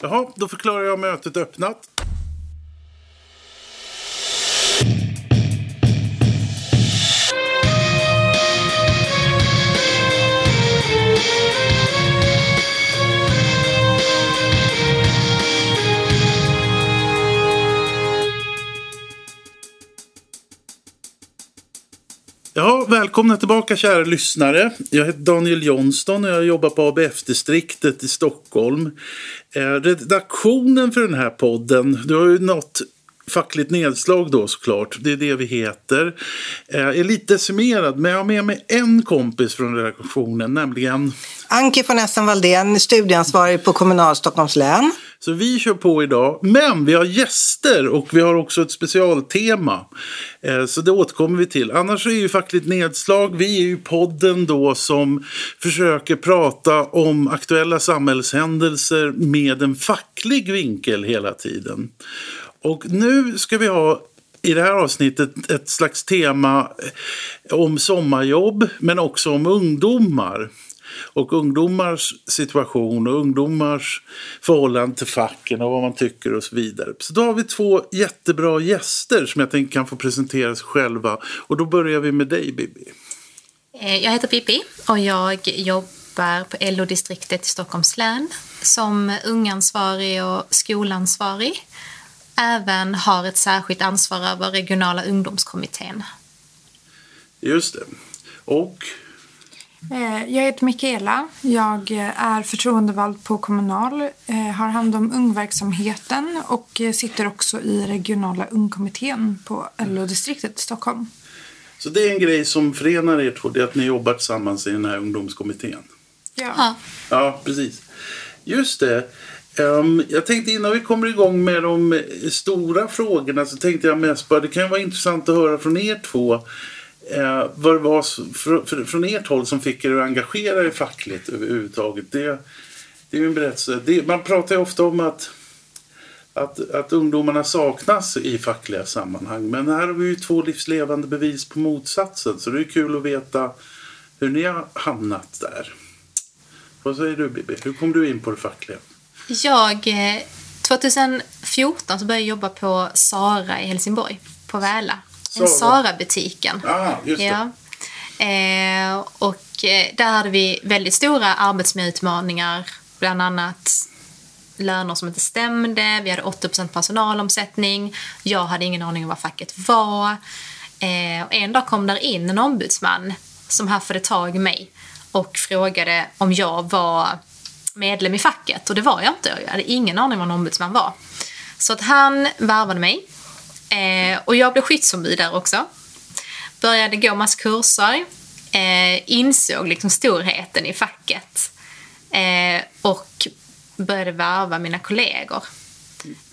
Jaha, då förklarar jag mötet öppnat. Välkomna tillbaka kära lyssnare. Jag heter Daniel Johnston och jag jobbar på ABF-distriktet i Stockholm. Eh, redaktionen för den här podden, du har ju nått fackligt nedslag då såklart. Det är det vi heter. Jag är lite decimerad men jag har med mig en kompis från redaktionen, nämligen Anki von Essen Waldén, studieansvarig på Kommunal Stockholms län. Så vi kör på idag. Men vi har gäster och vi har också ett specialtema. Eh, så det återkommer vi till. Annars är ju Fackligt Nedslag, vi är ju podden då som försöker prata om aktuella samhällshändelser med en facklig vinkel hela tiden. Och nu ska vi ha i det här avsnittet ett slags tema om sommarjobb men också om ungdomar och ungdomars situation och ungdomars förhållande till facken och vad man tycker och så vidare. Så då har vi två jättebra gäster som jag tänker kan få presentera sig själva. Och då börjar vi med dig Bibi. Eh, jag heter Pippi och jag jobbar på LO-distriktet i Stockholms län som ungansvarig och skolansvarig. Även har ett särskilt ansvar över regionala ungdomskommittén. Just det. Och jag heter Mikaela. Jag eh, är förtroendevald på Kommunal, eh, har hand om ungverksamheten och sitter också i regionala ungkommittén på LO-distriktet i Stockholm. Så det är en grej som förenar er två, det är att ni jobbar tillsammans i den här ungdomskommittén? Ja. Ja, precis. Just det. Um, jag tänkte innan vi kommer igång med de stora frågorna så tänkte jag mest bara det kan vara intressant att höra från er två eh, vad det var för, för, från ert håll som fick er att engagera er fackligt överhuvudtaget. Det, det är ju en berättelse. Det, man pratar ju ofta om att, att, att ungdomarna saknas i fackliga sammanhang. Men här har vi ju två livslevande bevis på motsatsen. Så det är kul att veta hur ni har hamnat där. Vad säger du Bibi? Hur kom du in på det fackliga? Jag, eh, 2014 så började jag jobba på Sara i Helsingborg, på Väla. Sara-butiken. Ah, just det. Ja. Eh, och eh, där hade vi väldigt stora arbetsmiljöutmaningar, bland annat löner som inte stämde, vi hade 80% personalomsättning, jag hade ingen aning om vad facket var. Eh, och en dag kom där in en ombudsman som haffade tag i mig och frågade om jag var medlem i facket och det var jag inte, jag hade ingen aning om vad en ombudsman var. Så att han värvade mig Eh, och jag blev skyddsombud där också. Började gå massa kurser. Eh, insåg liksom storheten i facket. Eh, och började värva mina kollegor.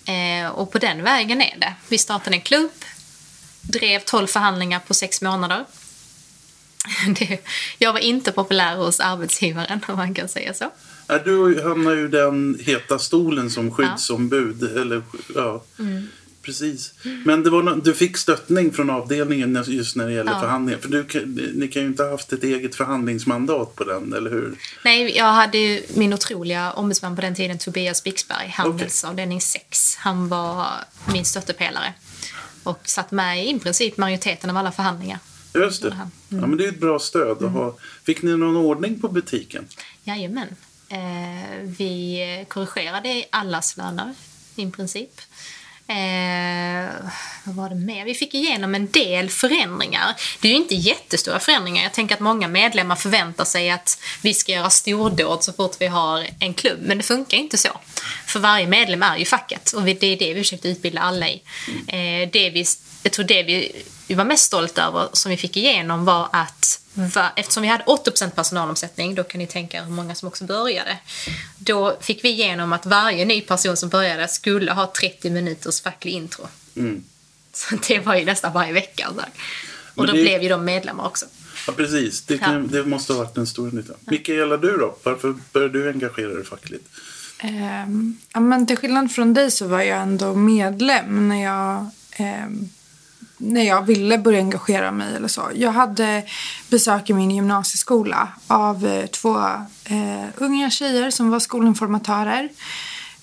Eh, och på den vägen är det. Vi startade en klubb. Drev 12 förhandlingar på sex månader. Det, jag var inte populär hos arbetsgivaren om man kan säga så. Du hamnade ju den heta stolen som skyddsombud. Ja. Eller, ja. Mm precis. Men det var, du fick stöttning från avdelningen just när det gäller ja. förhandlingar. För du, ni kan ju inte ha haft ett eget förhandlingsmandat på den, eller hur? Nej, jag hade ju min otroliga ombudsman på den tiden, Tobias Bixberg, handelsavdelning okay. 6. Han var min stöttepelare och satt med i princip majoriteten av alla förhandlingar. Just det. Mm. Ja, men det är ett bra stöd att ha. Fick ni någon ordning på butiken? Jajamän. Eh, vi korrigerade allas löner i princip. Eh, vad var det mer? Vi fick igenom en del förändringar. Det är ju inte jättestora förändringar. Jag tänker att många medlemmar förväntar sig att vi ska göra stordåd så fort vi har en klubb. Men det funkar inte så. För varje medlem är ju facket och det är det vi försökte utbilda alla i. Eh, det vi, jag tror det vi, vi var mest stolta över som vi fick igenom var att eftersom vi hade 80% personalomsättning, då kan ni tänka hur många som också började. Då fick vi igenom att varje ny person som började skulle ha 30 minuters facklig intro. Mm. Så det var ju nästan varje vecka. Så. Och då det... blev ju de medlemmar också. Ja, precis. Det, kan, ja. det måste ha varit en stor nytta. Ja. Mikaela, du då? Varför började du engagera dig fackligt? Um, ja, men till skillnad från dig så var jag ändå medlem när jag um, när jag ville börja engagera mig eller så. Jag hade besök i min gymnasieskola av eh, två eh, unga tjejer som var skolinformatörer.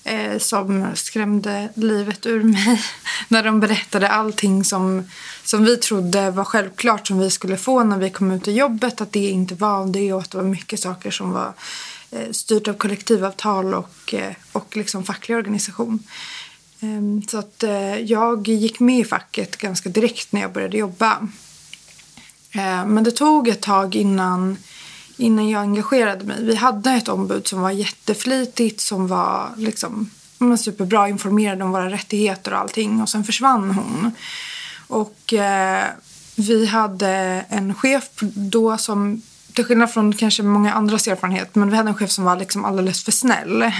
eh, som skrämde livet ur mig när de berättade allting som, som vi trodde var självklart som vi skulle få när vi kom ut i jobbet. Att det inte var det och att det var mycket saker som var eh, styrt av kollektivavtal och, eh, och liksom facklig organisation. Ehm. Så att eh, jag gick med i facket ganska direkt när jag började jobba. Ehm, men det tog ett tag innan, innan jag engagerade mig. Vi hade ett ombud som var jätteflitigt, som var liksom, superbra, informerad om våra rättigheter och allting. Och sen försvann hon. Och eh, vi hade en chef då som till skillnad från kanske många andras erfarenhet, men vi hade en chef som var liksom alldeles för snäll.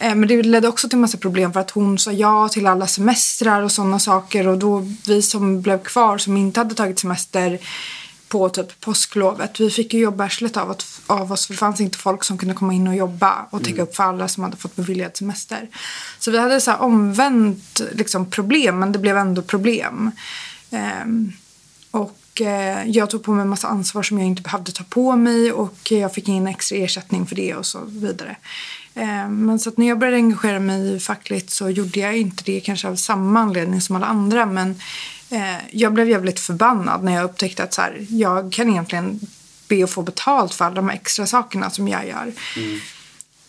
Eh, men det ledde också till massa problem för att hon sa ja till alla semestrar och sådana saker och då vi som blev kvar som inte hade tagit semester på typ påsklovet. Vi fick ju jobba arslet av, av oss för det fanns inte folk som kunde komma in och jobba och täcka mm. upp för alla som hade fått beviljad semester. Så vi hade så här omvänt liksom, problem men det blev ändå problem. Um, och uh, jag tog på mig en massa ansvar som jag inte behövde ta på mig och jag fick ingen extra ersättning för det och så vidare. Eh, men så när jag började engagera mig fackligt så gjorde jag inte det kanske av samma anledning som alla andra. Men eh, jag blev jävligt förbannad när jag upptäckte att så här, jag kan egentligen be att få betalt för alla de extra sakerna som jag gör. Mm.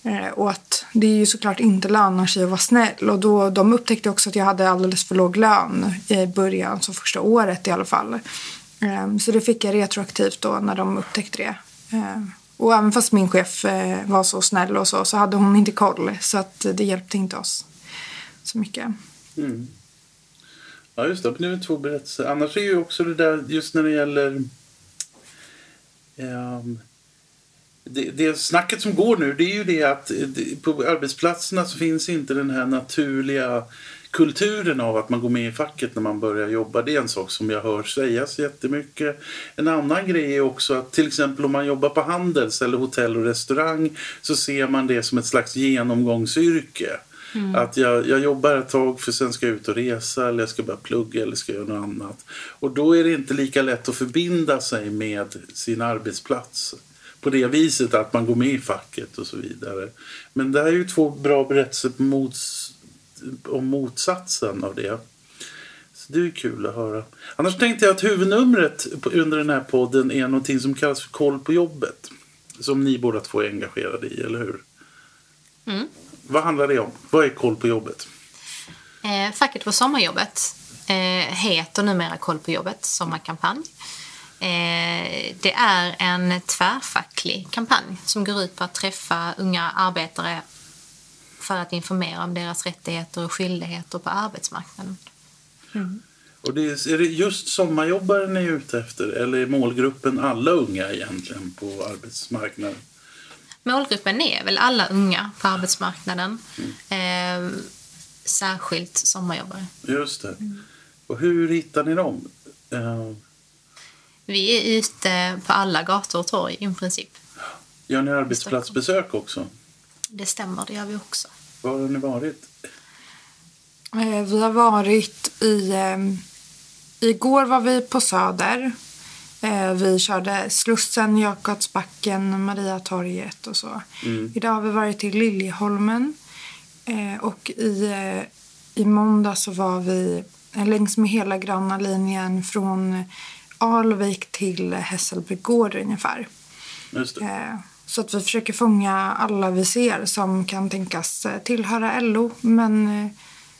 Eh, och att det är ju såklart inte lönar sig att vara snäll. Och då, de upptäckte också att jag hade alldeles för låg lön i början, så första året i alla fall. Så det fick jag retroaktivt då när de upptäckte det. Och även fast min chef eh, var så snäll och så, så hade hon inte koll. Så att det hjälpte inte oss så mycket. Mm. Ja, just det. Nu är två berättelser. Annars är ju också det där just när det gäller um, det, det snacket som går nu det är ju det att eh, på arbetsplatserna så finns inte den här naturliga kulturen av att man går med i facket när man börjar jobba. Det är en sak som jag hör sägas jättemycket. En annan grej är också att till exempel om man jobbar på Handels eller hotell och restaurang så ser man det som ett slags genomgångsyrke. Mm. Att jag, jag jobbar ett tag för sen ska jag ut och resa eller jag ska börja plugga eller ska göra något annat. Och då är det inte lika lätt att förbinda sig med sin arbetsplats på det viset att man går med i facket och så vidare. Men det här är ju två bra berättelser på mots om motsatsen av det. Så det är kul att höra. Annars tänkte jag att huvudnumret under den här podden är någonting som kallas för Koll på jobbet. Som ni båda två är engagerade i, eller hur? Mm. Vad handlar det om? Vad är Koll på jobbet? Eh, facket på sommarjobbet eh, heter numera Koll på jobbet, sommarkampanj. Eh, det är en tvärfacklig kampanj som går ut på att träffa unga arbetare för att informera om deras rättigheter och skyldigheter på arbetsmarknaden. Mm. Och det är, är, det just sommarjobbare ni är ute efter eller är målgruppen alla unga egentligen på arbetsmarknaden? Målgruppen är väl alla unga på arbetsmarknaden. Mm. Eh, särskilt sommarjobbare. Just det. Mm. Och hur hittar ni dem? Eh. Vi är ute på alla gator och torg i princip. Gör ni arbetsplatsbesök också? Det stämmer, det gör vi också. Var har ni varit? Eh, vi har varit i... Ehm, igår var vi på Söder. Eh, vi körde Slussen, Jakobsbacken, Mariatorget och så. Mm. Idag har vi varit i Liljeholmen. Eh, och i, i måndag så var vi längs med hela gröna linjen från Alvik till Hässelby gård ungefär. Just det. Så att vi försöker fånga alla vi ser som kan tänkas eh, tillhöra LO, men uh,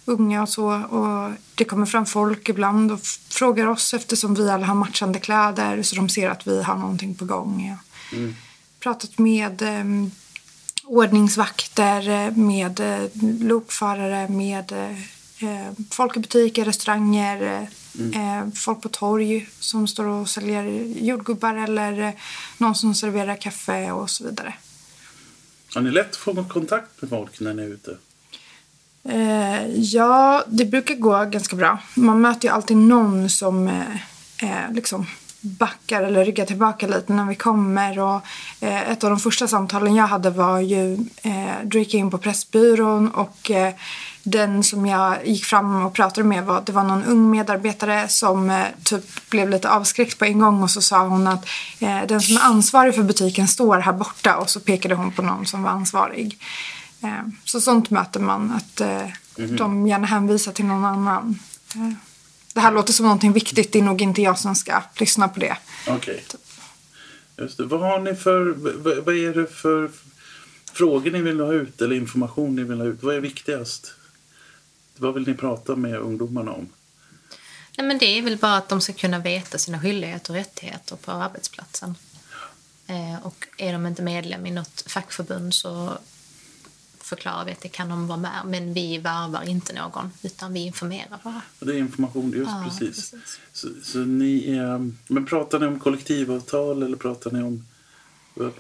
unga och så. Och det kommer fram folk ibland och frågar oss eftersom vi alla har matchande kläder så de ser att vi har någonting på gång. Mm. Pratat med um, ordningsvakter, med uh, lokförare, med uh, folk i butiker, restauranger, Mm. Eh, folk på torg som står och säljer jordgubbar eller eh, någon som serverar kaffe och så vidare. Har ni lätt att få kontakt med folk när ni är ute? Eh, ja, det brukar gå ganska bra. Man möter ju alltid någon som eh, liksom backar eller ryggar tillbaka lite när vi kommer. Och, eh, ett av de första samtalen jag hade var ju eh, då gick jag in på Pressbyrån och den som jag gick fram och pratade med var, det var någon ung medarbetare som eh, typ blev lite avskräckt på en gång och så sa hon att eh, den som är ansvarig för butiken står här borta och så pekade hon på någon som var ansvarig. Eh, så sånt möter man, att eh, de gärna hänvisar till någon annan. Eh, det här låter som någonting viktigt, det är nog inte jag som ska lyssna på det. Okej. Just det. Vad har ni för... Vad är det för frågor ni vill ha ut eller information ni vill ha ut? Vad är viktigast? Vad vill ni prata med ungdomarna om? Nej, men det är väl bara att de ska kunna veta sina skyldigheter och rättigheter på arbetsplatsen. Eh, och är de inte medlem i något fackförbund så förklarar vi att det kan de vara med. Men vi värvar inte någon, utan vi informerar bara. Det är information, just Ja, precis. precis. Så, så ni är, men pratar ni om kollektivavtal eller pratar ni om...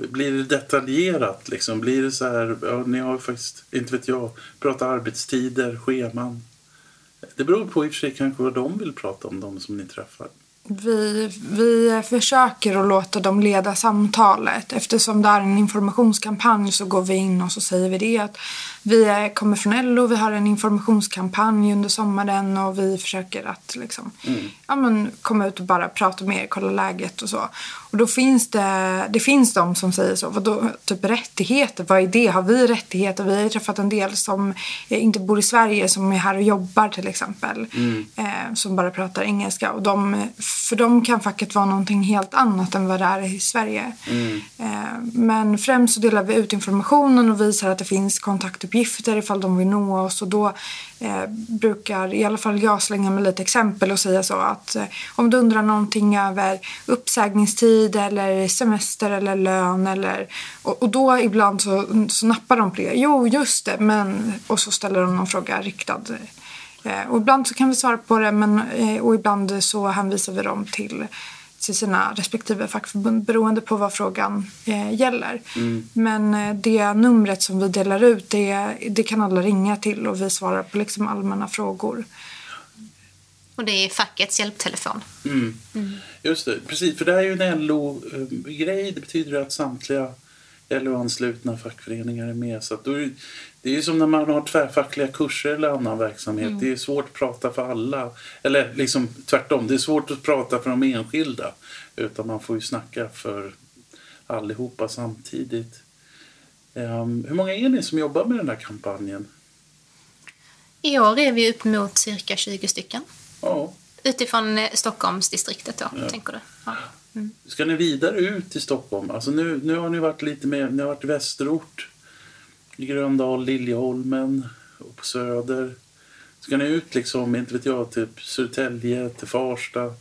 Blir det detaljerat liksom? Blir det så här, ja ni har faktiskt, inte vet jag, pratar arbetstider, scheman. Det beror på i och för sig kanske vad de vill prata om, de som ni träffar. Vi, vi försöker att låta dem leda samtalet. Eftersom det är en informationskampanj så går vi in och så säger vi det att vi är- kommer från LO, vi har en informationskampanj under sommaren och vi försöker att liksom, ja, men, komma ut och bara prata med er, kolla läget och så. Och då finns det, det finns de som säger så, vadå, typ rättigheter, vad är det? Har vi rättigheter? Vi har träffat en del som eh, inte bor i Sverige som är här och jobbar till exempel. Eh, som bara pratar engelska. Och de, för dem kan facket vara någonting helt annat än vad det är i Sverige. Eh, men främst så delar vi ut informationen och visar att det finns kontaktuppgifter ifall de vill nå oss. Och då eh, brukar i alla fall jag slänga med lite exempel och säga så att eh, om du undrar någonting över uppsägningstid eller semester eller lön eller och, och då ibland så, så nappar de på det. Jo, just det, men och så ställer de någon fråga riktad. Eh, och ibland så kan vi svara på det men, eh, och ibland så hänvisar vi dem till till sina respektive fackförbund beroende på vad frågan eh, gäller. Men eh, det numret som vi delar ut det, det kan alla ringa till och vi svarar på liksom allmänna frågor. Och det är fackets hjälptelefon. Mm. Just det, precis. För det här är ju en LO-grej. Det betyder att samtliga LO-anslutna fackföreningar är med. Så då är det, är ju som när man har tvärfackliga kurser eller annan verksamhet. Det är svårt att prata för alla. Eller liksom tvärtom, det är svårt att prata för de enskilda. Utan man får ju snacka för allihopa samtidigt. Ehm, hur många är ni som jobbar med den här kampanjen? I år är vi upp mot cirka 20 stycken. Ja. Utifrån eh, Stockholmsdistriktet då, tänker du? Ja. Ska ni vidare ut till Stockholm? Alltså nu, nu har ni varit lite mer, ni har varit i Västerort, i Gröndal, Liljeholmen och på Söder. Ska ni ut liksom, inte vet jag, typ Södertälje, till Farsta,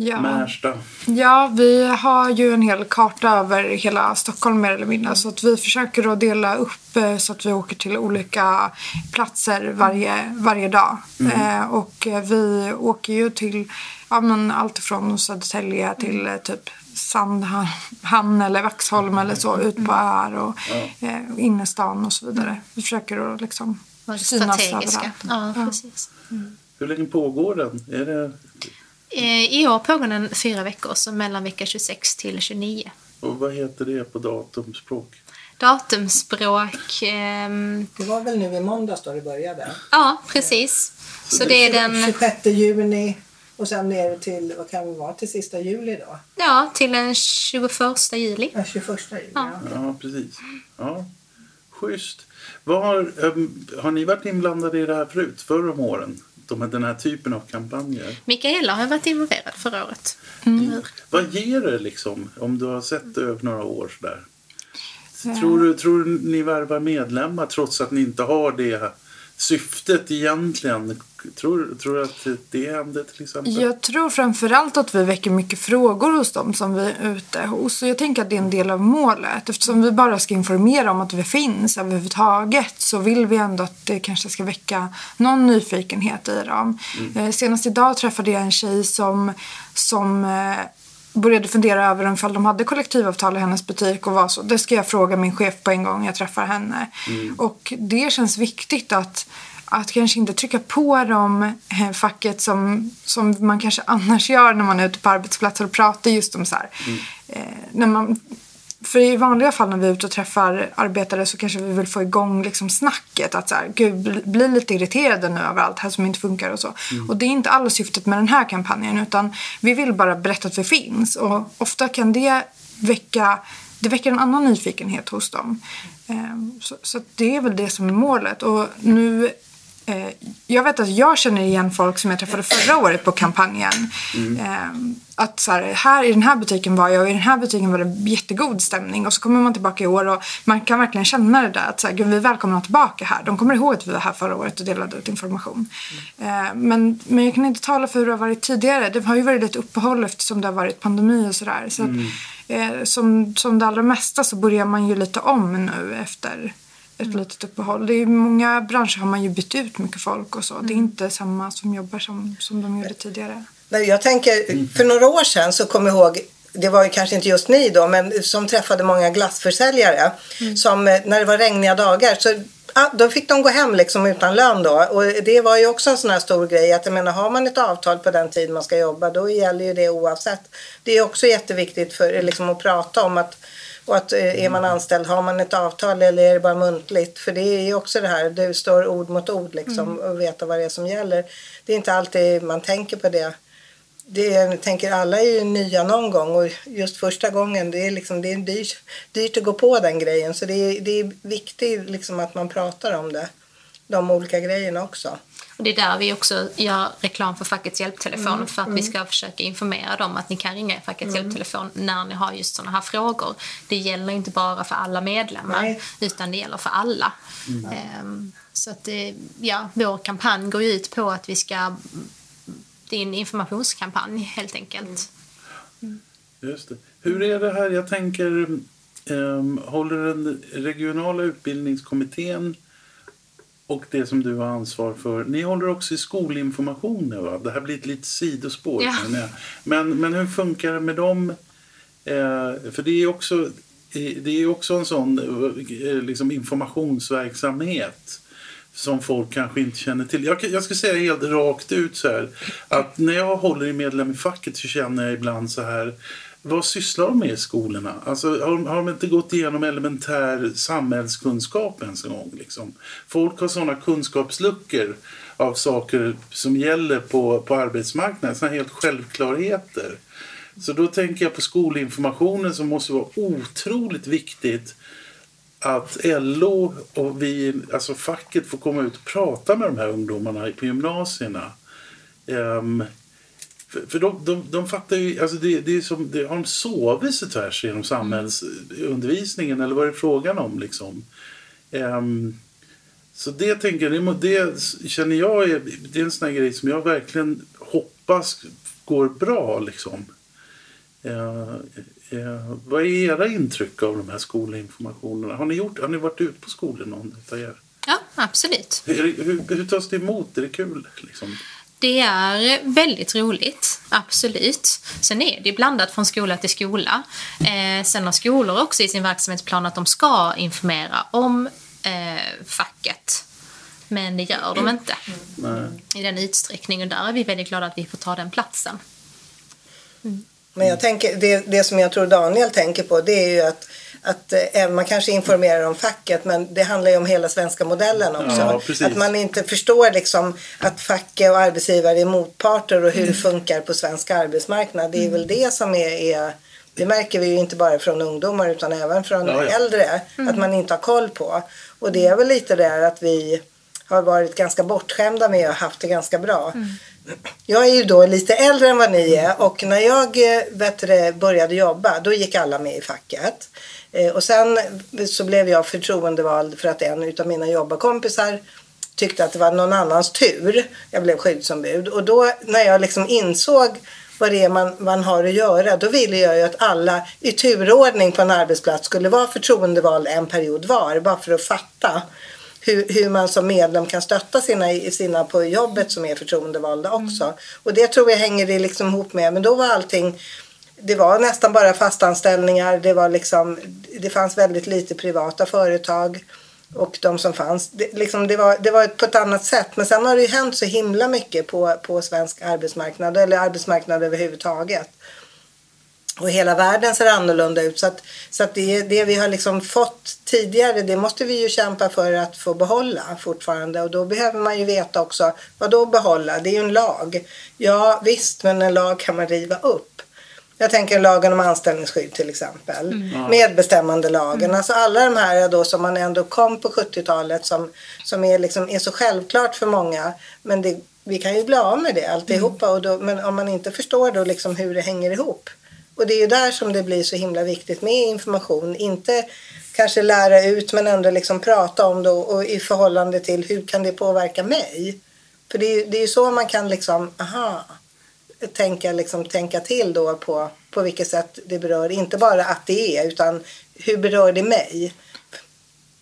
Ja. Märsta? Ja, vi har ju en hel karta över hela Stockholm mer eller mindre. Så att vi försöker att dela upp eh, så att vi åker till olika platser varje, varje dag. Eh, och eh, vi åker ju till ja, men allt från Södertälje till eh, typ Sandhamn eller Vaxholm eller så. Ut på öar och eh, innerstan och så vidare. Vi försöker att liksom synas strategiska. överallt. Ja, precis. Hur länge pågår den? Är det, I år pågår den fyra veckor, så mellan vecka 26 till 29. och vad heter det på datumspråk? Datumspråk... ehm, Det var väl nu i måndags då det började? ja, precis. Så det är den... 26 juni och sen ner till, vad kan det vara, till sista juli då? Ja, till den 21 juli. Ja, 21 juli. Ja. Ja, precis. Ja, schysst. Vad har, ehm, har ni varit inblandade i det här förut, förr om åren? De, här- den här typen av kampanjer? Mikaela har varit involverad förra året. Vad ger det liksom, om du har sett det över några år sådär? Tror du, tror du ni värvar medlemmar trots att ni inte har det syftet egentligen? Tror, tror du att det händer till exempel? Jag tror framförallt att vi väcker mycket frågor hos dem som vi är ute hos. Och jag tänker att det är en del av målet. Eftersom vi bara ska informera om att vi finns överhuvudtaget så vill vi ändå att det kanske ska väcka någon nyfikenhet i dem. Eh, senast idag träffade jag en tjej som, som eh, började fundera över om de hade kollektivavtal i hennes butik och var så. Det ska jag fråga min chef på en gång jag träffar henne. Och det känns viktigt att att kanske inte trycka på dem eh, facket som, som man kanske annars gör när man är ute på arbetsplatser och pratar just om så här. Eh, när man, för i vanliga fall när vi är ute och träffar arbetare så kanske vi vill få igång liksom snacket. Att så här, gud, bli, lite irriterade nu över allt här som inte funkar och så. Och det är inte alls syftet med den här kampanjen utan vi vill bara berätta att vi finns. Och ofta kan det väcka det väcker en annan nyfikenhet hos dem. Eh, så, så det är väl det som är målet. Och nu Eh, jag vet att jag känner igen folk som jag träffade förra året på kampanjen. Mm. Att så här, här i den här butiken var jag och i den här butiken var det jättegod stämning. Och så kommer man tillbaka i år och man kan verkligen känna det där att så här, gud, vi är välkomna tillbaka här. De kommer ihåg att vi var här förra året och delade ut information. Mm. Men, men jag kan inte tala för hur det har varit tidigare. Det har ju varit ett uppehåll eftersom det har varit pandemi och sådär. Så, där. så mm. som, som det allra mesta så börjar man ju lite om nu efter ett mm. litet uppehåll. Det är många branscher har man ju bytt ut mycket folk och så. Mm. Det är mm. inte samma som jobbar som, som de gjorde tidigare. Jag tänker, för några år sedan så kommer jag ihåg det var ju kanske inte just ni då, men som träffade många glassförsäljare. Mm. Som eh, när det var regniga dagar så då fick de gå hem liksom utan lön då. Och det var ju också en sån här stor grej att jag menar har man ett avtal på den tid man ska jobba då gäller ju det oavsett. Det är också jätteviktigt för liksom att prata om att och att eh, är man anställd, har man ett avtal eller är det bara muntligt? För det är ju också det här, det står ord mot ord liksom mm. och veta vad det är som gäller. Det är inte alltid man tänker på det. det jag tänker alla är ju nya någon gång och just första gången det är, liksom, det är dyrt, dyrt att gå på den grejen. Så det är, det är viktigt liksom att man pratar om det. De olika grejerna också. Och det är där vi också gör reklam för fackets hjälptelefon mm. för att mm. vi ska försöka informera dem att ni kan ringa fackets mm. hjälptelefon när ni har just sådana här frågor. Det gäller inte bara för alla medlemmar Nej. utan det gäller för alla. Um, så att det, ja, vår kampanj går ut på att vi ska det är en informationskampanj helt enkelt. Mm. Just det. Hur är det här? Jag tänker, um, håller den regionala utbildningskommittén och det som du har ansvar för. Ni håller också i skolinformation va? Det här blir ett litet sidospår. Ja. Men, men hur funkar det med dem? Eh, för det är också det är också en sån eh, liksom, informationsverksamhet som folk kanske inte känner till. Jag, jag ska säga helt rakt ut så här att när jag håller i medlem i facket så känner jag ibland så här vad sysslar de med i skolorna? Alltså, har, har de inte gått igenom elementär samhällskunskap ens en gång? Liksom? Folk har sådana kunskapsluckor av saker som gäller på, på arbetsmarknaden, sådana helt självklarheter. Så då tänker jag på skolinformationen som måste vara otroligt viktigt att LO och vi, alltså facket får komma ut och prata med de här ungdomarna på gymnasierna. Um, för, för de, de, de fattar ju, alltså det, det är som, det, har de sovit sig tvärs genom samhällsundervisningen eller vad är det frågan om liksom? Um, så det tänker jag, det känner jag är, det är en sån här grej som jag verkligen hoppas går bra liksom. Uh, uh, vad är era intryck av de här skolinformationerna? Har ni, gjort, har ni varit ute på skolor någon av er? Ja, absolut. Hur, hur, hur tas det emot? Är det kul? Liksom? Det är väldigt roligt, absolut. Sen är det blandat från skola till skola. Eh, sen har skolor också i sin verksamhetsplan att de ska informera om eh, facket. Men det gör de inte mm. i den utsträckningen. Där är vi väldigt glada att vi får ta den platsen. Mm. Men jag tänker, det, det som jag tror Daniel tänker på det är ju att att eh, man kanske informerar om facket men det handlar ju om hela svenska modellen också. Ja, att man inte förstår liksom att facket och arbetsgivare är motparter och hur mm. det funkar på svensk arbetsmarknad. Det är mm. väl det som är, är det märker vi ju inte bara från ungdomar utan även från ja, ja. äldre. Mm. Att man inte har koll på. Och det är väl lite där att vi har varit ganska bortskämda med och haft det ganska bra. Mm. Jag är ju då lite äldre än vad ni är och när jag eh, vet du, började jobba då gick alla med i facket. Eh, och sen så blev jag förtroendevald för att en av mina jobbarkompisar tyckte att det var någon annans tur. Jag blev skyddsombud och då när jag liksom insåg vad det är man, man har att göra. Då ville jag ju att alla i turordning på en arbetsplats skulle vara förtroendevald en period var. Bara för att fatta hur, hur man som medlem kan stötta sina, sina på jobbet som är förtroendevalda också. Mm. Och det tror jag hänger det liksom ihop med. Men då var allting det var nästan bara fastanställningar. Det, var liksom, det fanns väldigt lite privata företag. Och de som fanns, det, liksom, det, var, det var på ett annat sätt. Men sen har det ju hänt så himla mycket på, på svensk arbetsmarknad. Eller arbetsmarknad överhuvudtaget. Och hela världen ser annorlunda ut. Så att, så att det, det vi har liksom fått tidigare, det måste vi ju kämpa för att få behålla fortfarande. Och då behöver man ju veta också, vad då behålla? Det är ju en lag. Ja visst, men en lag kan man riva upp. Jag tänker lagen om anställningsskydd till exempel. Mm. Medbestämmandelagen. Mm. Alltså alla de här då som man ändå kom på 70-talet som, som är, liksom, är så självklart för många. Men det, vi kan ju bli av med det alltihopa. Mm. Och då, men om man inte förstår då liksom hur det hänger ihop. Och det är ju där som det blir så himla viktigt med information. Inte kanske lära ut men ändå liksom prata om det och i förhållande till hur kan det påverka mig? För det är, det är ju så man kan liksom, aha, tänka, liksom, tänka till då på, på vilket sätt det berör, inte bara att det är, utan hur berör det mig?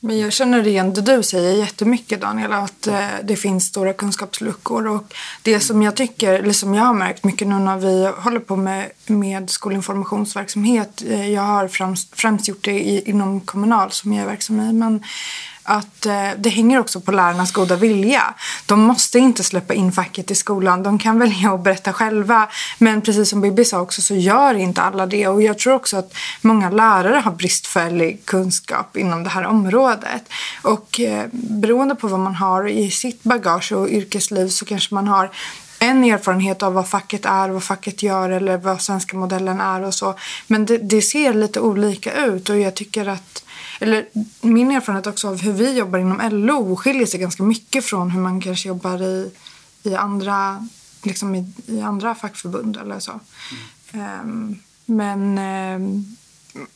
Men jag känner igen det du säger jättemycket Daniela, att eh, det finns stora kunskapsluckor. Och det som jag tycker, eller som jag har märkt mycket nu när vi håller på med, med skolinformationsverksamhet, eh, jag har främst, främst gjort det i, inom Kommunal som jag är verksam i, men att eh, det hänger också på lärarnas goda vilja. De måste inte släppa in facket i skolan. De kan välja att berätta själva. Men precis som Bibi sa också så gör inte alla det. Och jag tror också att många lärare har bristfällig kunskap inom det här området. Och eh, beroende på vad man har i sitt bagage och yrkesliv så kanske man har en erfarenhet av vad facket är, vad facket gör eller vad svenska modellen är och så. Men det, det ser lite olika ut och jag tycker att eller min erfarenhet också av hur vi jobbar inom LO skiljer sig ganska mycket från hur man kanske jobbar i, i, andra, liksom i, i andra fackförbund eller så. Mm. Um, men um,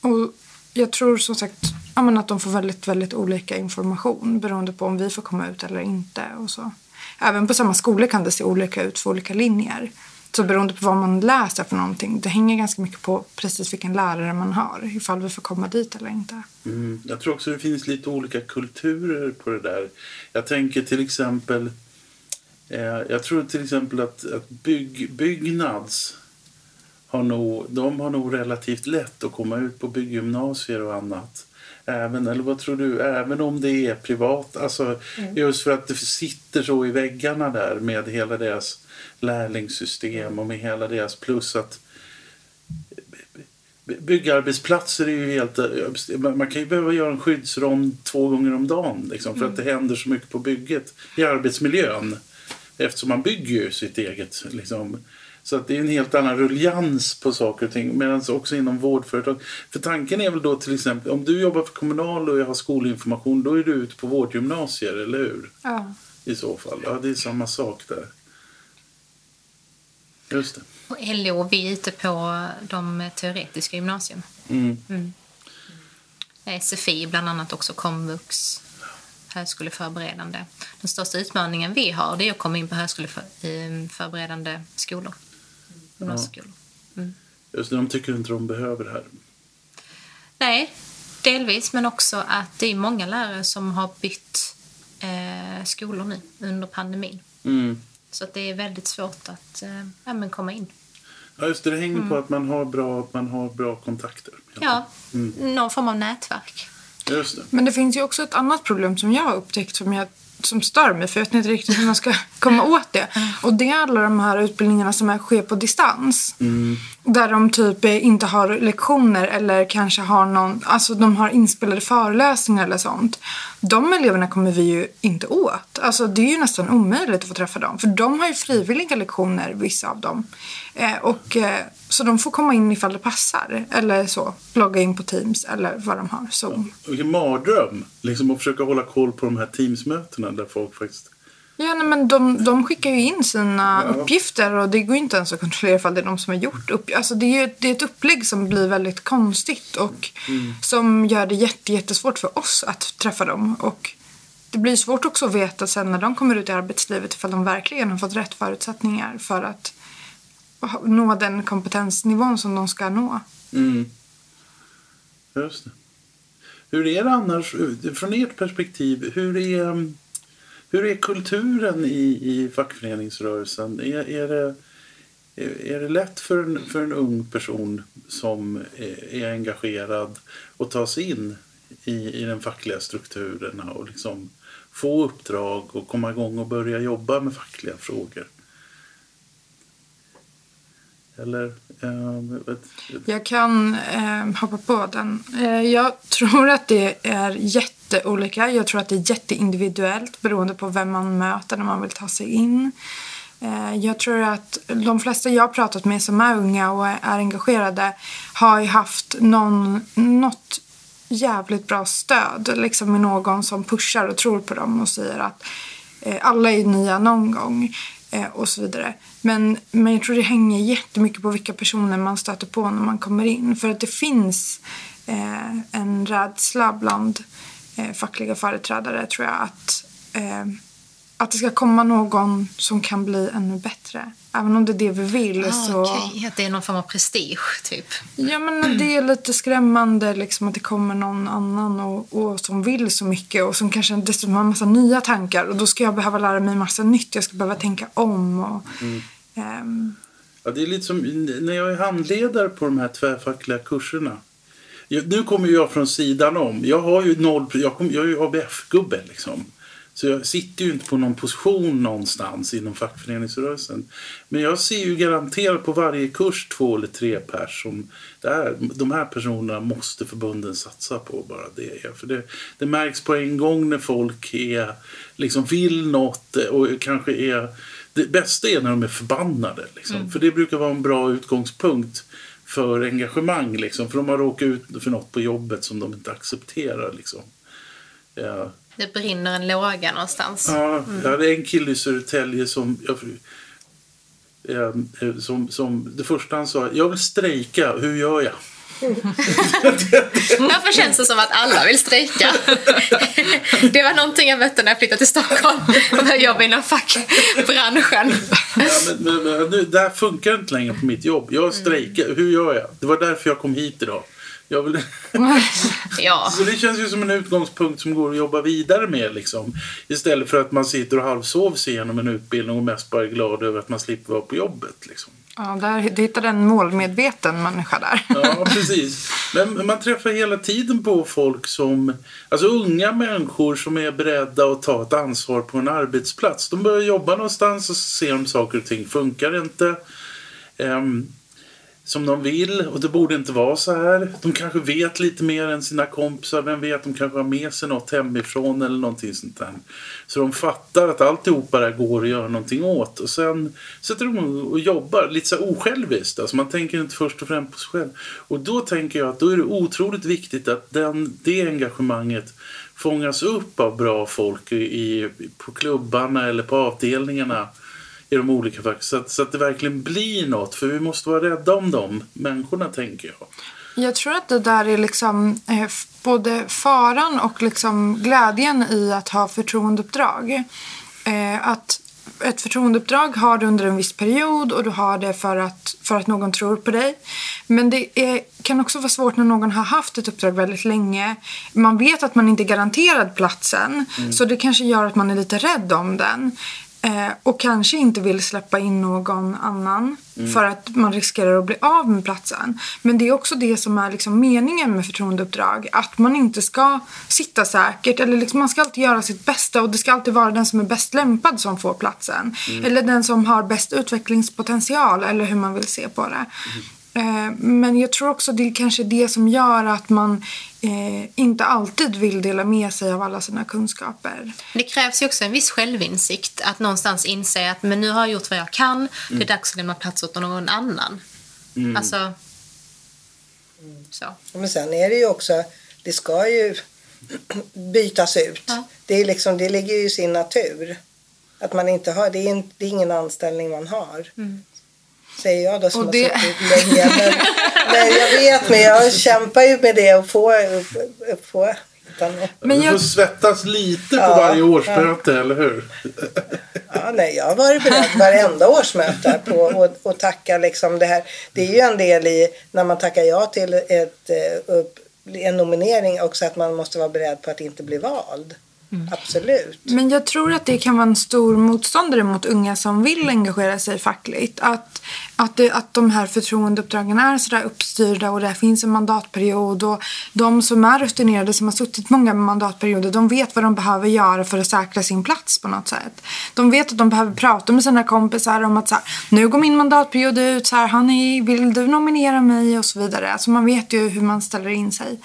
och jag tror som sagt ja, att de får väldigt, väldigt olika information beroende på om vi får komma ut eller inte. Och så. Även på samma skolor kan det se olika ut för olika linjer. Så beroende på vad man läser för någonting, det hänger ganska mycket på precis vilken lärare man har, ifall vi får komma dit eller inte. Mm. Jag tror också det finns lite olika kulturer på det där. Jag tänker till exempel, eh, jag tror till exempel att, att bygg, Byggnads har nog, de har nog relativt lätt att komma ut på bygggymnasier och annat. Även, eller vad tror du, även om det är privat, alltså mm. just för att det sitter så i väggarna där med hela deras lärlingssystem och med hela deras plus att byggarbetsplatser är ju helt... Man kan ju behöva göra en skyddsrond två gånger om dagen liksom, för mm. att det händer så mycket på bygget i arbetsmiljön. Eftersom man bygger ju sitt eget. Liksom. Så att det är en helt annan ruljans på saker och ting. Medan också inom vårdföretag. För tanken är väl då till exempel om du jobbar för Kommunal och jag har skolinformation då är du ute på vårdgymnasier, eller hur? Ja. I så fall. Ja, det är samma sak där. Just det. Och LO, vi är ute på de teoretiska gymnasierna. Mm. Mm. SFI, bland annat också komvux, högskoleförberedande. Den största utmaningen vi har det är att komma in på högskoleförberedande skolor. Gymnasieskolor. Mm. Just det, de tycker inte de behöver det här. Nej, delvis, men också att det är många lärare som har bytt eh, skolor nu under pandemin. Mm. Så att det är väldigt svårt att eh, ja, men komma in. Ja, just det. Det hänger mm. på att man har bra, man har bra kontakter. Ja, mm. någon form av nätverk. Just det. Men det finns ju också ett annat problem som jag har upptäckt som jag som stör mig för jag vet inte riktigt hur man ska komma åt det. Och det är alla de här utbildningarna som är, sker på distans. Mm. Där de typ inte har lektioner eller kanske har någon, alltså de har inspelade föreläsningar eller sånt. De eleverna kommer vi ju inte åt. Alltså det är ju nästan omöjligt att få träffa dem. För de har ju frivilliga lektioner, vissa av dem. Eh, och, eh, så de får komma in ifall det passar. Eller så, logga in på Teams eller vad de har. Zoom. Vilken mardröm! Liksom att försöka hålla koll på de här Teams-mötena där folk faktiskt Ja, nej, men de, de skickar ju in sina ja. uppgifter och det går inte ens att kontrollera ifall det är de som har gjort upp. Alltså det är ju det är ett upplägg som blir väldigt konstigt och mm. som gör det jätte, jättesvårt för oss att träffa dem. Och det blir svårt också att veta sen när de kommer ut i arbetslivet ifall de verkligen har fått rätt förutsättningar för att nå den kompetensnivån som de ska nå. Mm. Just det. Hur är det annars, från ert perspektiv, hur är hur är kulturen i, i fackföreningsrörelsen? Är, är, det, är det lätt för en, för en ung person som är, är engagerad att ta sig in i, i den fackliga strukturerna och liksom få uppdrag och komma igång och börja jobba med fackliga frågor? Eller, Ehm, jag kan eh, hoppa på den. Eh, jag tror att det är jätteolika. Jag tror att det är jätteindividuellt beroende på vem man möter när man vill ta sig in. Eh, jag tror att de flesta jag har pratat med som är unga och är engagerade har ju haft någon, något jävligt bra stöd liksom med någon som pushar och tror på dem och säger att eh, alla är nya någon gång Eh, och så vidare. Men, men jag tror det hänger jättemycket på vilka personer man stöter på när man kommer in. För att det finns eh, en rädsla bland eh, fackliga företrädare tror jag att eh, att det ska komma någon som kan bli ännu bättre. Även om det är det vi vill. Ah, så... Okay. Att det är någon form av prestige, typ? Ja, men det är lite skrämmande liksom, att det kommer någon annan och, och som vill så mycket och som kanske dessutom har en massa nya tankar. Och då ska jag behöva lära mig massa nytt. Jag ska behöva tänka om. Och, mm. um... ja, det är lite som när jag är handledare på de här tvärfackliga kurserna. Jag, nu kommer jag från sidan om. Jag har ju noll, jag, kom, jag är ju ABF-gubbe liksom. Så jag sitter ju inte på någon position någonstans inom fackföreningsrörelsen. Men jag ser ju garanterat på varje kurs två eller tre pers som de här personerna måste förbunden satsa på. bara det. För det, det märks på en gång när folk är, liksom vill något och kanske är... Det bästa är när de är förbannade. Liksom. Mm. För det brukar vara en bra utgångspunkt för engagemang. Liksom. För de har råkat ut för något på jobbet som de inte accepterar. Liksom. Ja. Det brinner en låga någonstans. Ja, mm. jag hade en kille i Södertälje som, jag, eh, som, som... Det första han sa, jag vill strejka, hur gör jag? Varför känns det som att alla vill strejka? Det var någonting jag mötte när jag flyttade till Stockholm och började jobba inom fackbranschen. Ja, men, men, nu, det här funkar inte längre på mitt jobb. Jag strejkar, hur gör jag? Det var därför jag kom hit idag. Jag vill... ja. Så det känns ju som en utgångspunkt som går att jobba vidare med. Liksom. Istället för att man sitter och halvsovs igenom en utbildning och mest bara är glad över att man slipper vara på jobbet. Liksom. Ja, där, du hittar en målmedveten människa där. Ja, precis. Men man träffar hela tiden på folk som, alltså unga människor som är beredda att ta ett ansvar på en arbetsplats. De börjar jobba någonstans och ser om saker och ting funkar inte. Um, som de vill och det borde inte vara så här. De kanske vet lite mer än sina kompisar. Vem vet, de kanske har med sig något hemifrån eller någonting sånt där. Så de fattar att alltihopa det går att göra någonting åt. Och sen sätter de och jobbar lite så osjälviskt. Alltså man tänker inte först och främst på sig själv. Och då tänker jag att då är det otroligt viktigt att den, det engagemanget fångas upp av bra folk i, på klubbarna eller på avdelningarna i de olika facken. Så att, så att det verkligen blir något. För vi måste vara rädda om de människorna, tänker jag. Jag tror att det där är liksom eh, både faran och liksom glädjen i att ha förtroendeuppdrag. Eh, att ett förtroendeuppdrag har du under en viss period och du har det för att, för att någon tror på dig. Men det är, kan också vara svårt när någon har haft ett uppdrag väldigt länge. Man vet att man inte är garanterad platsen mm. så det kanske gör att man är lite rädd om den. Eh, och kanske inte vill släppa in någon annan mm. för att man riskerar att bli av med platsen. Men det är också det som är liksom meningen med förtroendeuppdrag. Att man inte ska sitta säkert. Eller liksom man ska alltid göra sitt bästa och det ska alltid vara den som är bäst lämpad som får platsen. Mm. Eller den som har bäst utvecklingspotential eller hur man vill se på det. Mm. Eh, men jag tror också det är kanske det som gör att man eh, inte alltid vill dela med sig av alla sina kunskaper. Det krävs ju också en viss självinsikt. Att någonstans inse att men nu har jag gjort vad jag kan. Mm. Det är mm. dags att lämna plats åt någon annan. Mm. Alltså, så. Men sen är det ju också, det ska ju bytas ut. Ja. Det, är liksom, det ligger ju i sin natur. Att man inte har, det är, en, det är ingen anställning man har. Mm säger jag då som och det... har suttit länge. Men, men jag vet, men jag kämpar ju med det och få, få men jag... Du får svettas lite ja, på varje årsmöte, ja. eller hur? Ja, nej, jag har varit beredd varenda årsmöte på att tacka liksom det här. Det är ju en del i när man tackar ja till ett, eh, en nominering också att man måste vara beredd på att inte bli vald. Mm. Absolut. Men jag tror att det kan vara en stor motståndare mot unga som vill engagera sig fackligt. Att, att, det, att de här förtroendeuppdragen är sådär uppstyrda och det finns en mandatperiod. Och de som är rutinerade, som har suttit många mandatperioder, de vet vad de behöver göra för att säkra sin plats på något sätt. De vet att de behöver prata med sina kompisar om att så här, nu går min mandatperiod ut, så här, Honey, vill du nominera mig och så vidare. Alltså man vet ju hur man ställer in sig.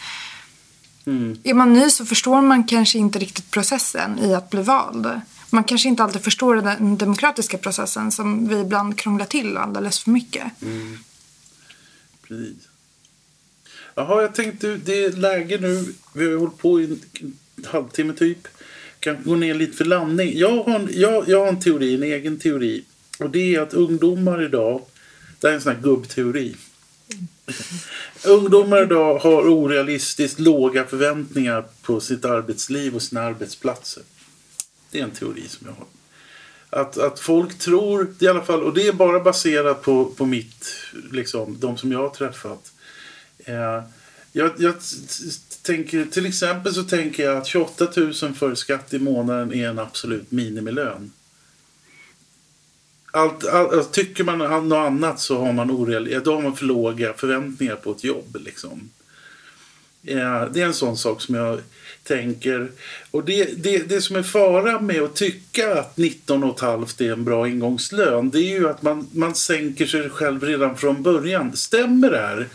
Mm. Är man ny så förstår man kanske inte riktigt processen i att bli vald. man kanske inte alltid förstår den demokratiska processen som vi ibland krånglar till alldeles för mycket. Mm. Precis. Jaha, jag tänkte det är läge nu. Vi har hållit på i en halvtimme typ. Kan gå ner lite för landning. Jag har, jag, jag har en teori, en egen teori. Och det är att ungdomar idag, det här är en sån här gubbteori. Ungdomar idag har orealistiskt låga förväntningar på sitt arbetsliv och sina arbetsplatser. Det är en teori som jag har. Att, att folk tror, i alla fall, och det är bara baserat på, på mitt, liksom, de som jag har träffat. Eh, jag, jag tänker, till exempel så tänker jag att 28 000 för skatt i månaden är en absolut minimilön. Allt, allt, alltså, tycker man något annat så har man, oreal, då har man för låga förväntningar på ett jobb. Liksom. Eh, det är en sån sak som jag tänker. Och det, det, det som är fara med att tycka att 19,5 är en bra ingångslön det är ju att man, man sänker sig själv redan från början. Stämmer det här?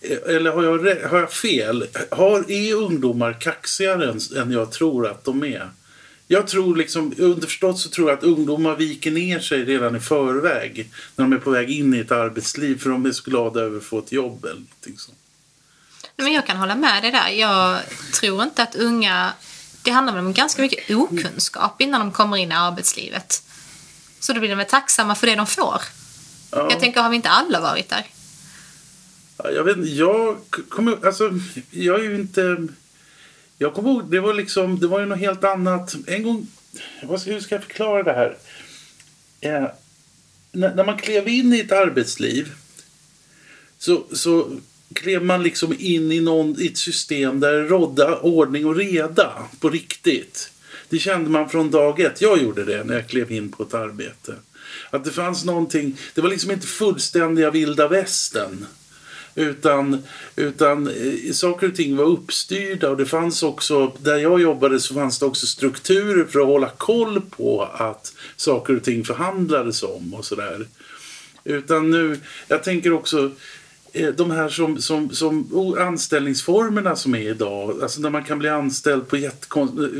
Eh, eller har jag, har jag fel? Har, är ungdomar kaxigare än, än jag tror att de är? Jag tror liksom, underförstått så tror jag att ungdomar viker ner sig redan i förväg när de är på väg in i ett arbetsliv för de är så glada över att få ett jobb eller någonting sånt. Men jag kan hålla med dig där. Jag tror inte att unga... Det handlar om ganska mycket okunskap innan de kommer in i arbetslivet. Så då blir de väl tacksamma för det de får. Ja. Jag tänker, har vi inte alla varit där? Jag vet jag kommer... Alltså, jag är ju inte... Jag kommer ihåg, det var liksom, det var ju något helt annat. En gång, hur ska jag förklara det här? Eh, när, när, man klev in i ett arbetsliv så, så klev man liksom in i, någon, i ett system där det rådde ordning och reda på riktigt. Det kände man från dag ett. Jag gjorde det när jag klev in på ett arbete. Att det fanns någonting, det var liksom inte fullständiga vilda västern. Utan, utan eh, saker och ting var uppstyrda och det fanns också, där jag jobbade så fanns det också strukturer för att hålla koll på att saker och ting förhandlades om och sådär. Utan nu, jag tänker också eh, de här som, som, som anställningsformerna som är idag, alltså när man kan bli anställd på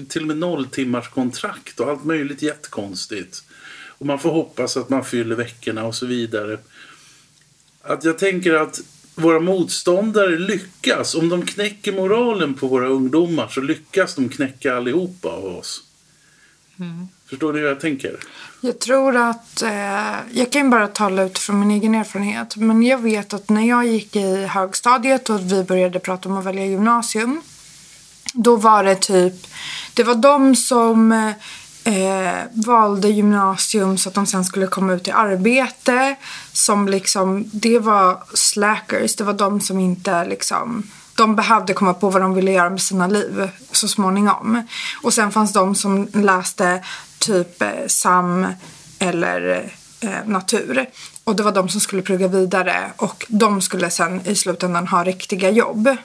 till och med nolltimmars kontrakt och allt möjligt jättekonstigt. Och man får hoppas att man fyller veckorna och så vidare. Att jag tänker att våra motståndare lyckas. Om de knäcker moralen på våra ungdomar så lyckas de knäcka allihopa av oss. Mm. Förstår du hur jag tänker? Jag tror att, eh, jag kan bara tala utifrån min egen erfarenhet, men jag vet att när jag gick i högstadiet och vi började prata om att välja gymnasium, då var det typ, det var de som eh, valde gymnasium så att de sen skulle komma ut i arbete. Som liksom, det var slackers. Det var de som inte liksom de behövde komma på vad de ville göra med sina liv så småningom. Och sen fanns de som läste typ eh, SAM eller eh, natur. Och det var de som skulle plugga vidare och de skulle sen i slutändan ha riktiga jobb.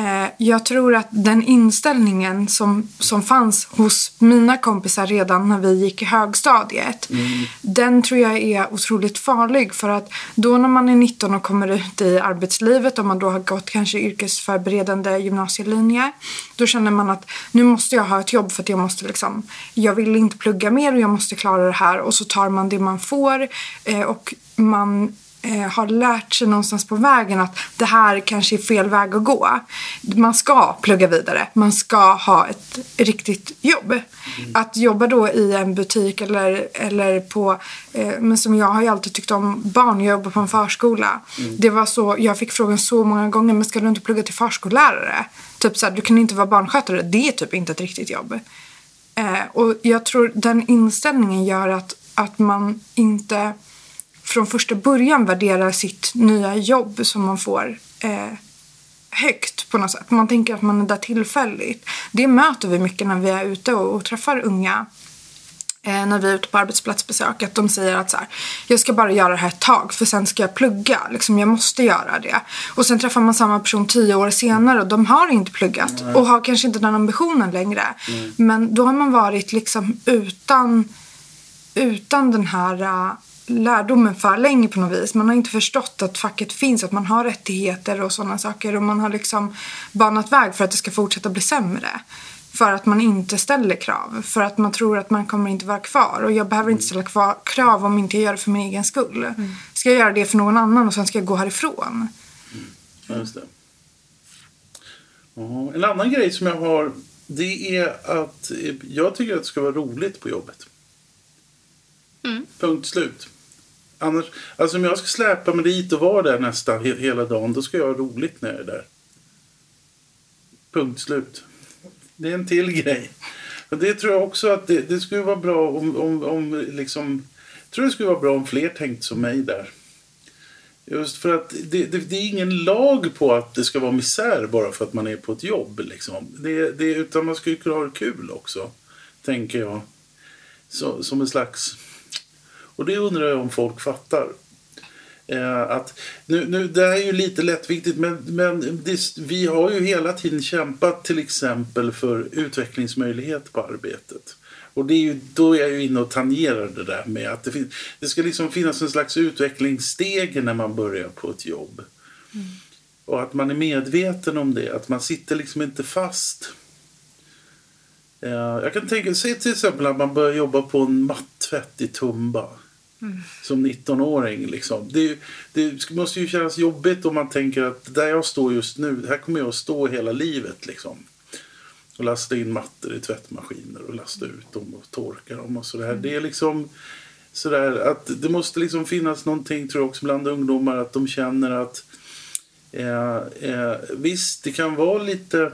Eh, jag tror att den inställningen som, som fanns hos mina kompisar redan när vi gick i högstadiet, mm. den tror jag är otroligt farlig för att då när man är 19 och kommer ut i arbetslivet och man då har gått kanske yrkesförberedande gymnasielinje, då känner man att nu måste jag ha ett jobb för att jag måste liksom, jag vill inte plugga mer och jag måste klara det här och så tar man det man får eh, och man eh, har lärt sig någonstans på vägen att det här kanske är fel väg att gå. Man ska plugga vidare. Man ska ha ett riktigt jobb. Mm. Att jobba då i en butik eller, eller på, eh, men som jag har ju alltid tyckt om barn, jag jobbar på en förskola. Mm. Det var så, jag fick frågan så många gånger, men ska du inte plugga till förskollärare? Typ så här, du kan inte vara barnskötare, det är typ inte ett riktigt jobb. Eh, och jag tror den inställningen gör att, att man inte från första början värderar sitt nya jobb som man får eh, högt på något sätt. Man tänker att man är där tillfälligt. Det möter vi mycket när vi är ute och, och träffar unga eh, när vi är ute på arbetsplatsbesök. Att de säger att så här, jag ska bara göra det här ett tag för sen ska jag plugga. Liksom, jag måste göra det. Och sen träffar man samma person tio år senare och de har inte pluggat och har kanske inte den ambitionen längre. Mm. Men då har man varit liksom utan, utan den här uh, lärdomen för länge på något vis. Man har inte förstått att facket finns, att man har rättigheter och sådana saker och man har liksom banat väg för att det ska fortsätta bli sämre. för att man inte ställer krav. För att man tror att man kommer inte vara kvar. Och jag behöver inte ställa kvar, krav om inte jag gör det för min egen skull. Mm. Ska jag göra det för någon annan och sen ska jag gå härifrån? Mm. Just det. En annan grej som jag har det är att jag tycker att det ska vara roligt på jobbet. Mm. Punkt slut. Annars, alltså om jag ska släpa mig dit och vara där nästan hela dagen, då ska jag ha roligt när jag är där. Punkt slut. Det är en till grej. Och det tror jag också att det, det skulle vara bra om, om, om liksom, jag tror det skulle vara bra om fler tänkte som mig där. Just för att det, det, det, är ingen lag på att det ska vara misär bara för att man är på ett jobb. Liksom. Det, det, utan man ska ju kunna ha det kul också, tänker jag. Så, som en slags... Och det undrar jag om folk fattar. Eh, att, nu, nu, det här är ju lite lättviktigt, men, men det, vi har ju hela tiden kämpat till exempel för utvecklingsmöjlighet på arbetet. Och det är ju, då är jag ju inne och tangerar det där med att det, fin- det ska liksom finnas en slags utvecklingssteg när man börjar på ett jobb. Mm. Och att man är medveten om det, att man sitter liksom inte fast. Uh, jag kan tänka sig till exempel att man börjar jobba på en mattvätt i Tumba. Mm. Som 19-åring. Liksom. Det, det, måste ju kännas jobbigt om man tänker att där jag står just nu, här kommer jag att stå hela livet. Liksom och lasta in mattor i tvättmaskiner och lasta ut dem och torka dem och sådär. Mm. Det är liksom sådär att det måste liksom finnas någonting tror jag också bland ungdomar att de känner att eh, eh, visst, det kan vara lite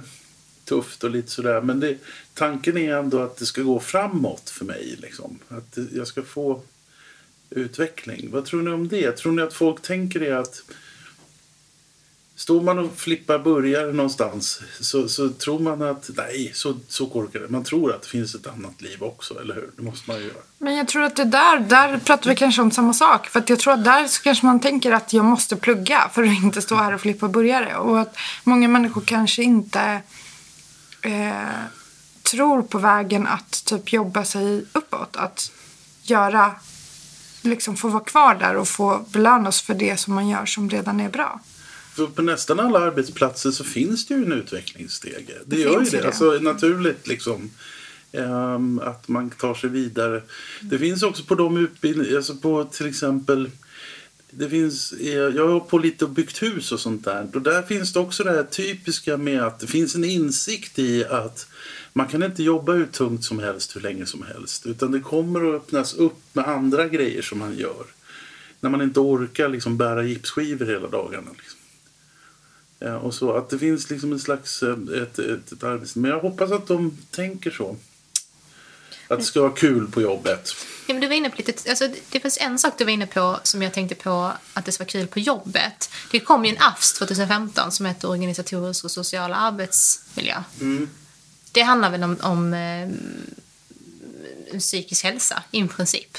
tufft och lite sådär men det, tanken är ändå att det ska gå framåt för mig. Liksom. Att jag ska få utveckling. Vad tror ni om det? Tror ni att folk tänker det att Står man och flippar burgare någonstans så, så tror man att nej, så, så korkar det. Man tror att det finns ett annat liv också, eller hur? Det måste man ju göra. Men jag tror att det där, där pratar vi kanske om samma sak. För att jag tror att där så kanske man tänker att jag måste plugga för att inte stå här och flippa burgare. Och att många människor kanske inte eh, tror på vägen att typ jobba sig uppåt. Att göra, liksom få vara kvar där och få belönas för det som man gör som redan är bra. För på nästan alla arbetsplatser så finns det ju en utvecklingsstege. Det, det gör ju det. det. Alltså, naturligt liksom. Um, att man tar sig vidare. Mm. Det finns också på de utbildningar, alltså på till exempel det finns, eh, jag har på lite och byggt hus och sånt där. Och där finns det också det här typiska med att det finns en insikt i att man kan inte jobba hur tungt som helst hur länge som helst. Utan det kommer att öppnas upp med andra grejer som man gör. När man inte orkar liksom bära gipsskivor hela dagarna. Liksom. Ja, och så att det finns liksom en slags eh, ett, ett, ett arbete. Men jag hoppas att de tänker så. Att det ska vara kul på jobbet. Ja, men du var inne på lite, alltså, det finns en sak du var inne på som jag tänkte på att det ska vara kul på jobbet. Det kom ju en AFS 2015 som heter Organisatorisk och social arbetsmiljö. Mm. Det handlar väl om, om eh, psykisk hälsa i princip.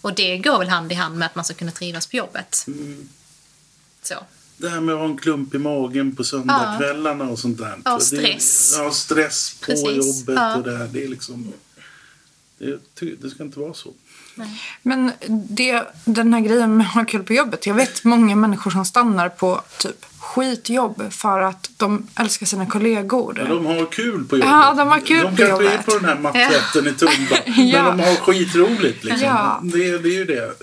Och det går väl hand i hand med att man ska kunna trivas på jobbet. Mm. Så det här med att ha en klump i magen på söndagskvällarna ja. och sånt där. Ja, stress. Det, ja, stress på Precis. jobbet ja. och det här. Det är liksom... Det, det ska inte vara så. Men det, den här grejen med att ha kul på jobbet. Jag vet många människor som stannar på typ skitjobb för att de älskar sina kollegor. Ja, de har kul på jobbet. Ja, de har kul de på jobbet. De kanske är på den här maträtten ja. i Tumba. ja. Men de har skitroligt liksom. Ja. Det, det är ju det.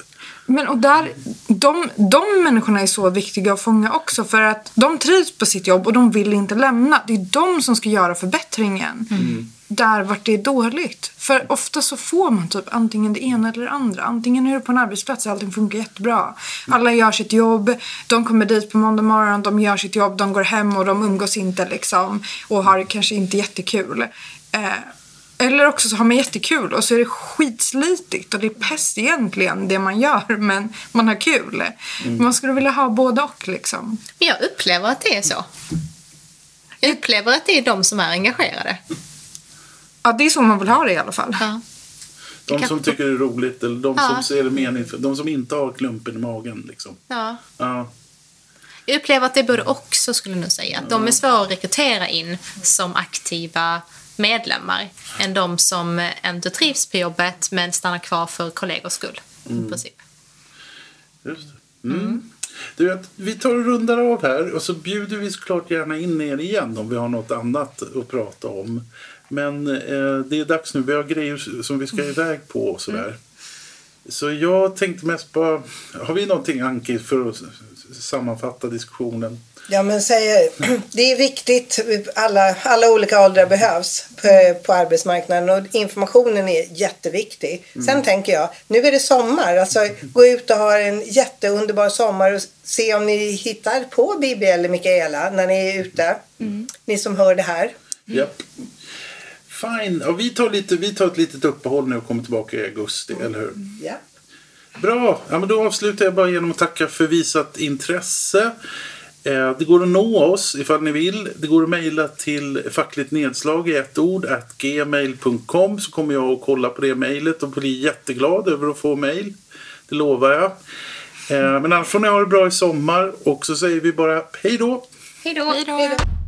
Men och där, de, de människorna är så viktiga att fånga också för att de trivs på sitt jobb och de vill inte lämna. Det är de som ska göra förbättringen. Mm. Där vart det är dåligt. För ofta så får man typ antingen det ena eller det andra. Antingen är du på en arbetsplats och allting funkar jättebra. Alla gör sitt jobb, de kommer dit på måndag morgon, de gör sitt jobb, de går hem och de umgås inte liksom. Och har kanske inte jättekul. Eh, eller också så har man jättekul och så är det skitslitigt och det är pest egentligen det man gör men man har kul. Mm. Man skulle vilja ha både och liksom. Jag upplever att det är så. Jag upplever att det är de som är engagerade. Ja, det är så man vill ha det i alla fall. Ja. De som tycker det är roligt eller de ja. som ser det mening för, de som inte har klumpen i magen liksom. Ja. ja. Jag upplever att det är både och så skulle jag nog säga. Att de är svåra att rekrytera in som aktiva medlemmar än de som inte trivs på jobbet men stannar kvar för kollegors skull. Mm. I princip. Just det. Mm. Mm. Du vet, vi tar och rundar av här och så bjuder vi såklart gärna in er igen om vi har något annat att prata om. Men eh, det är dags nu. Vi har grejer som vi ska iväg på och sådär. Mm. Så jag tänkte mest bara, har vi någonting Anki för att sammanfatta diskussionen? Ja, men säger, det är viktigt. Alla, alla olika åldrar behövs på, på arbetsmarknaden och informationen är jätteviktig. Mm. Sen tänker jag, nu är det sommar. Alltså, gå ut och ha en jätteunderbar sommar och se om ni hittar på Bibi eller Mikaela när ni är ute. Mm. Ni som hör det här. Mm. Yep. Fine. Och vi, tar lite, vi tar ett litet uppehåll nu och kommer tillbaka i augusti, eller hur? Ja. Bra. Ja, men då avslutar jag bara genom att tacka för visat intresse. Eh, det går att nå oss ifall ni vill. Det går att mejla till fackligt nedslag i ett ord at gmail.com så kommer jag att kolla på det mejlet och bli jätteglad över att få mejl. Det lovar jag. Eh, men annars får ni ha det bra i sommar och så säger vi bara hej då. Hej då.